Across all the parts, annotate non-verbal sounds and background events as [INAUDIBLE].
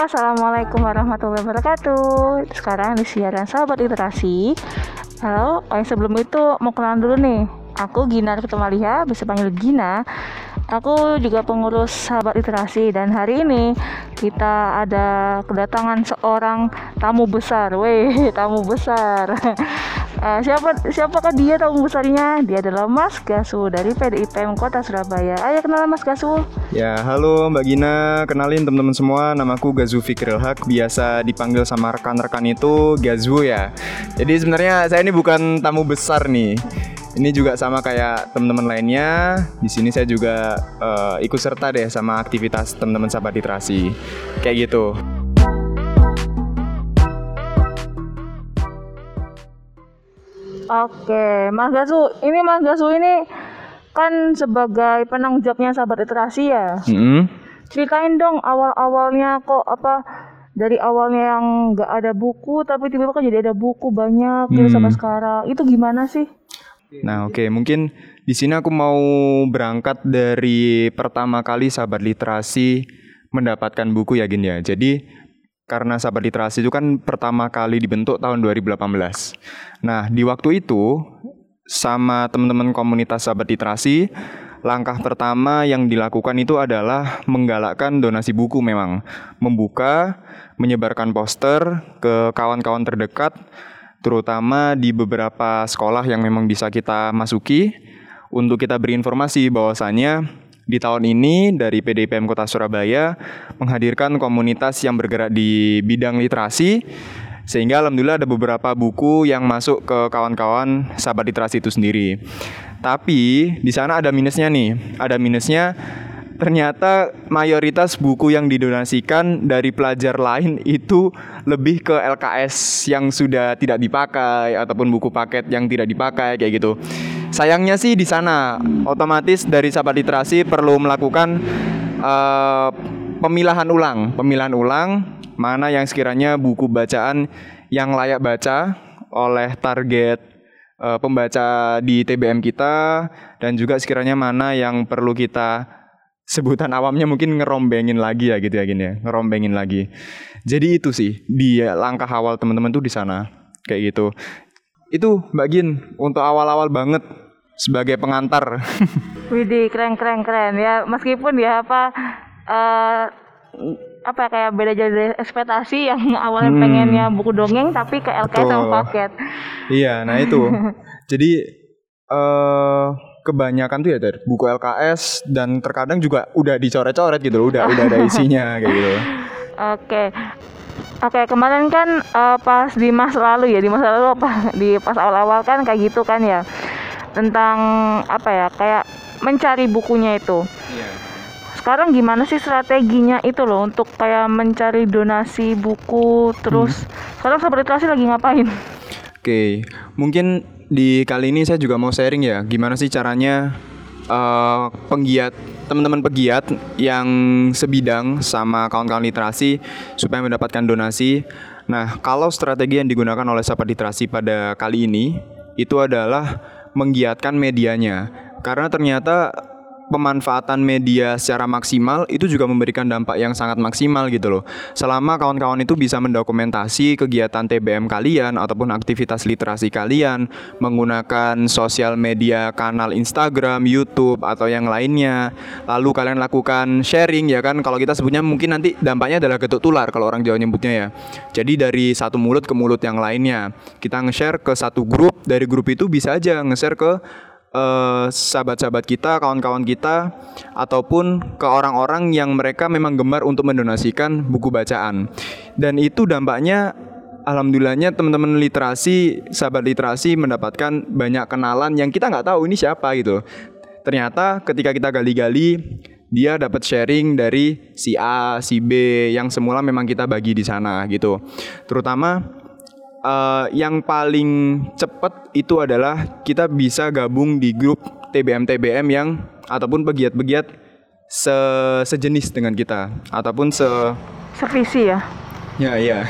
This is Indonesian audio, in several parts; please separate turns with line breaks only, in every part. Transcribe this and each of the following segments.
assalamualaikum warahmatullahi wabarakatuh. Sekarang di siaran sahabat literasi. Halo, oh yang sebelum itu mau kenalan dulu nih. Aku Gina Ketumaliha, bisa panggil Gina. Aku juga pengurus sahabat literasi dan hari ini kita ada kedatangan seorang tamu besar. Weh, [LAUGHS] tamu besar. Uh, siapa siapakah dia tamu besarnya? Dia adalah Mas Gasu dari PDIPM Kota Surabaya. Ayo kenal Mas Gasu.
Ya, halo Mbak Gina. Kenalin teman-teman semua, namaku Gazu Fikril Haq, biasa dipanggil sama rekan-rekan itu Gazu ya. Jadi sebenarnya saya ini bukan tamu besar nih. Ini juga sama kayak teman-teman lainnya. Di sini saya juga uh, ikut serta deh sama aktivitas teman-teman sahabat literasi. Kayak gitu.
Oke, Mas Gasu, ini Mas Gasu ini kan sebagai penanggung jawabnya sahabat literasi ya.
Mm-hmm.
Ceritain dong awal-awalnya kok apa dari awalnya yang nggak ada buku tapi tiba-tiba kan jadi ada buku banyak gitu
Hmm.
sampai sekarang. Itu gimana sih?
Nah, oke, mungkin di sini aku mau berangkat dari pertama kali sahabat literasi mendapatkan buku ya Gin ya. Jadi karena sahabat literasi itu kan pertama kali dibentuk tahun 2018. Nah, di waktu itu sama teman-teman komunitas sahabat literasi, langkah pertama yang dilakukan itu adalah menggalakkan donasi buku memang, membuka, menyebarkan poster ke kawan-kawan terdekat terutama di beberapa sekolah yang memang bisa kita masuki untuk kita beri informasi bahwasannya di tahun ini dari PDPM Kota Surabaya menghadirkan komunitas yang bergerak di bidang literasi sehingga alhamdulillah ada beberapa buku yang masuk ke kawan-kawan sahabat literasi itu sendiri. Tapi di sana ada minusnya nih. Ada minusnya ternyata mayoritas buku yang didonasikan dari pelajar lain itu lebih ke LKS yang sudah tidak dipakai ataupun buku paket yang tidak dipakai kayak gitu. Sayangnya sih di sana otomatis dari sahabat literasi perlu melakukan eh, pemilahan ulang, pemilahan ulang mana yang sekiranya buku bacaan yang layak baca oleh target eh, pembaca di TBM kita dan juga sekiranya mana yang perlu kita sebutan awamnya mungkin ngerombengin lagi ya gitu ya gini ya. Ngerombengin lagi. Jadi itu sih di langkah awal teman-teman tuh di sana kayak gitu itu Mbak Gin untuk awal-awal banget sebagai pengantar [LAUGHS]
Widih, keren keren keren ya. Meskipun ya apa eh apa ya, kayak beda jadi dari ekspektasi yang [LAUGHS] awalnya
Hmm.
pengennya buku dongeng tapi ke LKS sama paket.
iya nah itu [LAUGHS] jadi eh kebanyakan tuh ya dari buku LKS dan terkadang juga udah dicoret-coret gitu loh udah udah ada isinya kayak gitu
Oke. Oke, kemarin kan eh, pas di masa lalu ya, di masa lalu apa [LAUGHS] di pas awal-awal kan kayak gitu kan ya. Tentang apa ya? Kayak mencari bukunya itu.
iya
Sekarang gimana sih strateginya itu loh untuk kayak mencari donasi buku terus sekarang sahabat literasi lagi ngapain?
Oke, mungkin di kali ini saya juga mau sharing ya, gimana sih caranya eh, penggiat teman-teman pegiat yang sebidang sama kawan-kawan literasi supaya mendapatkan donasi. Nah, kalau strategi yang digunakan oleh sahabat literasi pada kali ini itu adalah menggiatkan medianya, karena ternyata pemanfaatan media secara maksimal itu juga memberikan dampak yang sangat maksimal gitu loh. Selama kawan-kawan itu bisa mendokumentasi kegiatan TBM kalian ataupun aktivitas literasi kalian menggunakan sosial media kanal Instagram, YouTube atau yang lainnya. Lalu kalian lakukan sharing ya kan kalau kita sebutnya mungkin nanti dampaknya adalah getuk tular kalau orang Jawa nyebutnya ya. Jadi dari satu mulut ke mulut yang lainnya. Kita nge-share ke satu grup, dari grup itu bisa aja nge-share ke eh, sahabat-sahabat kita, kawan-kawan kita, ataupun ke orang-orang yang mereka memang gemar untuk mendonasikan buku bacaan. Dan itu dampaknya, alhamdulillahnya teman-teman literasi, sahabat literasi mendapatkan banyak kenalan yang kita nggak tahu ini siapa gitu. Ternyata ketika kita gali-gali, dia dapat sharing dari si A, si B yang semula memang kita bagi di sana gitu. Terutama eh, yang paling cepat itu adalah kita bisa gabung di grup TBM TBM yang ataupun pegiat-pegiat se- sejenis dengan kita ataupun se
Sevisi ya.
ya iya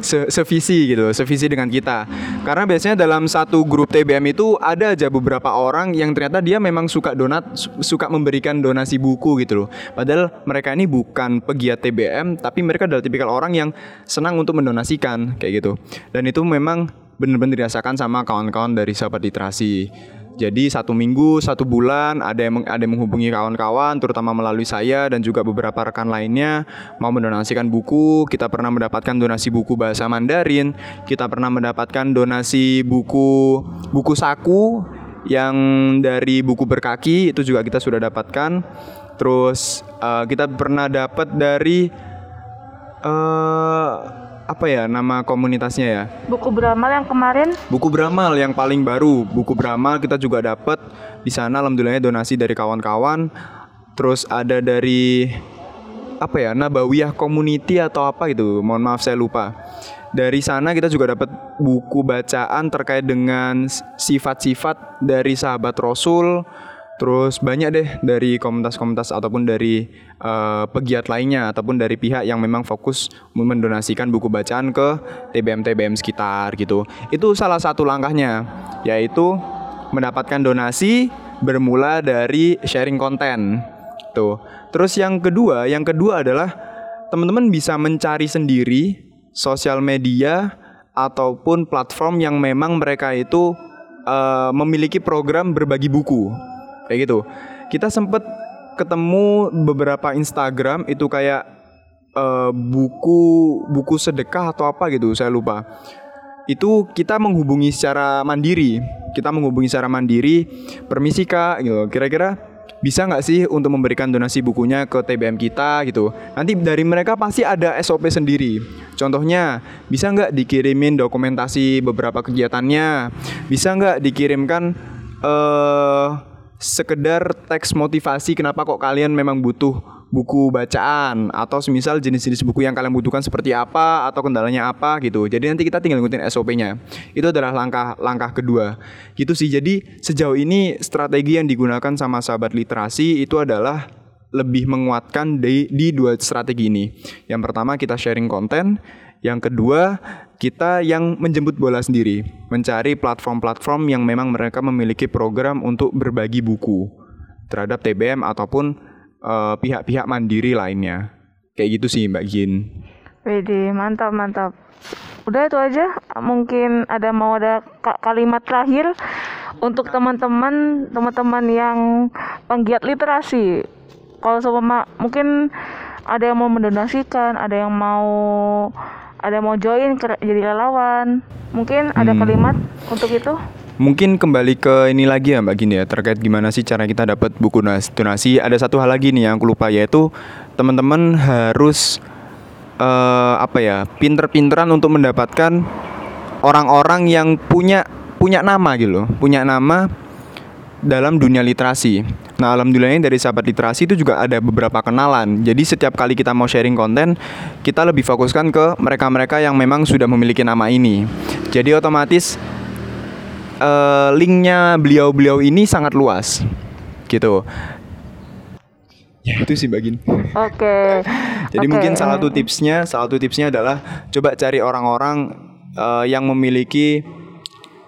se sevisi gitu, sevisi dengan kita. Karena biasanya dalam satu grup TBM itu ada aja beberapa orang yang ternyata dia memang suka donat, suka memberikan donasi buku gitu loh. Padahal mereka ini bukan pegiat TBM, tapi mereka adalah tipikal orang yang senang untuk mendonasikan kayak gitu. Dan itu memang benar-benar dirasakan sama kawan-kawan dari sahabat literasi. Jadi satu minggu, satu bulan ada yang ada yang menghubungi kawan-kawan, terutama melalui saya dan juga beberapa rekan lainnya mau mendonasikan buku. Kita pernah mendapatkan donasi buku bahasa Mandarin, kita pernah mendapatkan donasi buku buku saku yang dari buku berkaki itu juga kita sudah dapatkan. Terus uh, kita pernah dapat dari uh, apa ya nama komunitasnya ya?
Buku Bramal yang kemarin?
Buku Bramal yang paling baru. Buku Bramal kita juga dapat di sana alhamdulillahnya donasi dari kawan-kawan. Terus ada dari apa ya? Nabawiyah Community atau apa gitu. Mohon maaf saya lupa. Dari sana kita juga dapat buku bacaan terkait dengan sifat-sifat dari sahabat Rasul Terus banyak deh dari komunitas-komunitas ataupun dari uh, pegiat lainnya ataupun dari pihak yang memang fokus mendonasikan buku bacaan ke TBM-TBM sekitar gitu. Itu salah satu langkahnya yaitu mendapatkan donasi bermula dari sharing konten. Tuh. Terus yang kedua, yang kedua adalah teman-teman bisa mencari sendiri sosial media ataupun platform yang memang mereka itu uh, memiliki program berbagi buku kayak gitu. Kita sempet ketemu beberapa Instagram itu kayak uh, buku buku sedekah atau apa gitu saya lupa. Itu kita menghubungi secara mandiri. Kita menghubungi secara mandiri permisi kak gitu. Kira-kira bisa nggak sih untuk memberikan donasi bukunya ke TBM kita gitu. Nanti dari mereka pasti ada SOP sendiri. Contohnya bisa nggak dikirimin dokumentasi beberapa kegiatannya? Bisa nggak dikirimkan uh, sekedar teks motivasi kenapa kok kalian memang butuh buku bacaan atau semisal jenis-jenis buku yang kalian butuhkan seperti apa atau kendalanya apa gitu. Jadi nanti kita tinggal ngikutin SOP-nya. Itu adalah langkah-langkah kedua. Gitu sih. Jadi sejauh ini strategi yang digunakan sama sahabat literasi itu adalah lebih menguatkan di, di dua strategi ini. Yang pertama kita sharing konten, yang kedua, kita yang menjemput bola sendiri, mencari platform-platform yang memang mereka memiliki program untuk berbagi buku terhadap TBM ataupun uh, pihak-pihak mandiri lainnya. Kayak gitu sih Mbak Gin.
Wede, mantap mantap. Udah itu aja. Mungkin ada mau ada kalimat terakhir untuk teman-teman teman-teman yang penggiat literasi. Kalau sama mungkin ada yang mau mendonasikan, ada yang mau ada mau join ke, jadi relawan mungkin ada hmm. kalimat untuk itu
Mungkin kembali ke ini lagi ya Mbak Gini ya terkait gimana sih cara kita dapat buku donasi. Ada satu hal lagi nih yang aku lupa yaitu teman-teman harus uh, apa ya pinter-pinteran untuk mendapatkan orang-orang yang punya punya nama gitu punya nama dalam dunia literasi. Nah, alhamdulillahnya dari sahabat literasi itu juga ada beberapa kenalan. Jadi setiap kali kita mau sharing konten, kita lebih fokuskan ke mereka-mereka yang memang sudah memiliki nama ini. Jadi otomatis uh, linknya beliau-beliau ini sangat luas, gitu. Ya itu sih bagin.
Oke. Okay.
Jadi okay. mungkin salah satu tipsnya, salah satu tipsnya adalah coba cari orang-orang uh, yang memiliki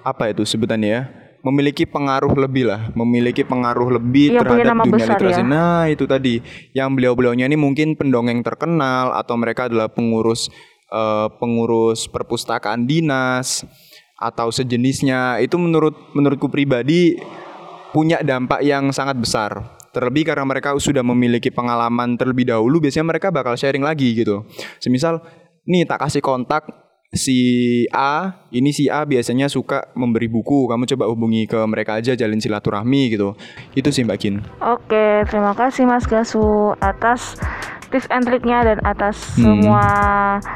apa itu sebutannya ya? Memiliki pengaruh lebih lah, memiliki pengaruh lebih yang terhadap dunia literasi. Ya? Nah, itu tadi yang beliau-beliaunya ini mungkin pendongeng terkenal atau mereka adalah pengurus uh, pengurus perpustakaan dinas atau sejenisnya. Itu menurut menurutku pribadi punya dampak yang sangat besar. Terlebih karena mereka sudah memiliki pengalaman terlebih dahulu, biasanya mereka bakal sharing lagi gitu. Semisal, nih tak kasih kontak si A ini si A biasanya suka memberi buku. Kamu coba hubungi ke mereka aja jalin silaturahmi gitu. Itu sih Mbak Kin.
Oke terima kasih Mas Gasu atas tips and triknya dan atas hmm. semua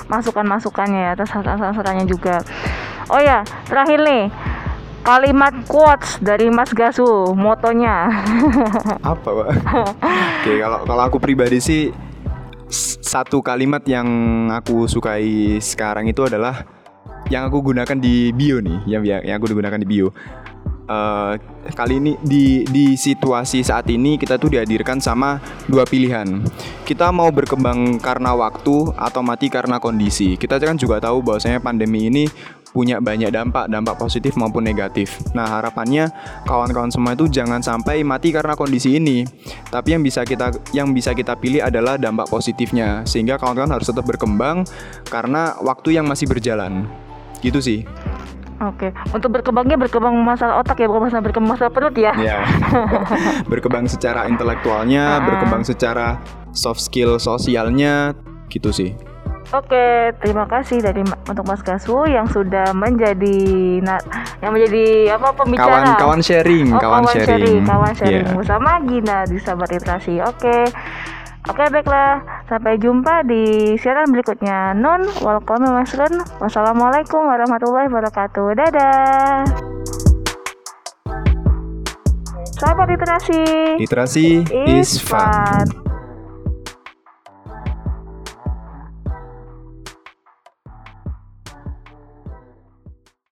masukan-masukannya ya atas saran-sarannya juga. Oh ya terakhir nih kalimat quotes dari Mas Gasu motonya.
Apa Pak? Oke kalau kalau aku pribadi sih satu kalimat yang aku sukai sekarang itu adalah yang aku gunakan di bio nih, yang yang aku gunakan di bio. uh, kali ini di di situasi saat ini kita tuh dihadirkan sama dua pilihan. Kita mau berkembang karena waktu atau mati karena kondisi. Kita kan juga tahu bahwasanya pandemi ini punya banyak dampak, dampak positif maupun negatif. Nah, harapannya kawan-kawan semua itu jangan sampai mati karena kondisi ini. Tapi yang bisa kita yang bisa kita pilih adalah dampak positifnya. Sehingga kawan-kawan harus tetap berkembang karena waktu yang masih berjalan. Gitu sih.
Oke, untuk berkembangnya berkembang masalah otak ya, bukan masalah berkembang masalah perut ya.
Ya. [LAUGHS] berkembang secara intelektualnya, uh. berkembang secara soft skill sosialnya, gitu sih.
Oke, terima kasih dari untuk Mas Gasu yang sudah menjadi nah, yang menjadi apa pembicara.
Kawan kawan sharing,
oh,
kawan,
kawan
sharing.
sharing, kawan sharing yeah. bersama Gina di Sahabat Literasi. Oke. Oke baiklah, sampai jumpa di siaran berikutnya. Nun, welcome Mas Run. Wassalamualaikum warahmatullahi wabarakatuh. Dadah. Sahabat literasi.
Literasi is, is fun. fun.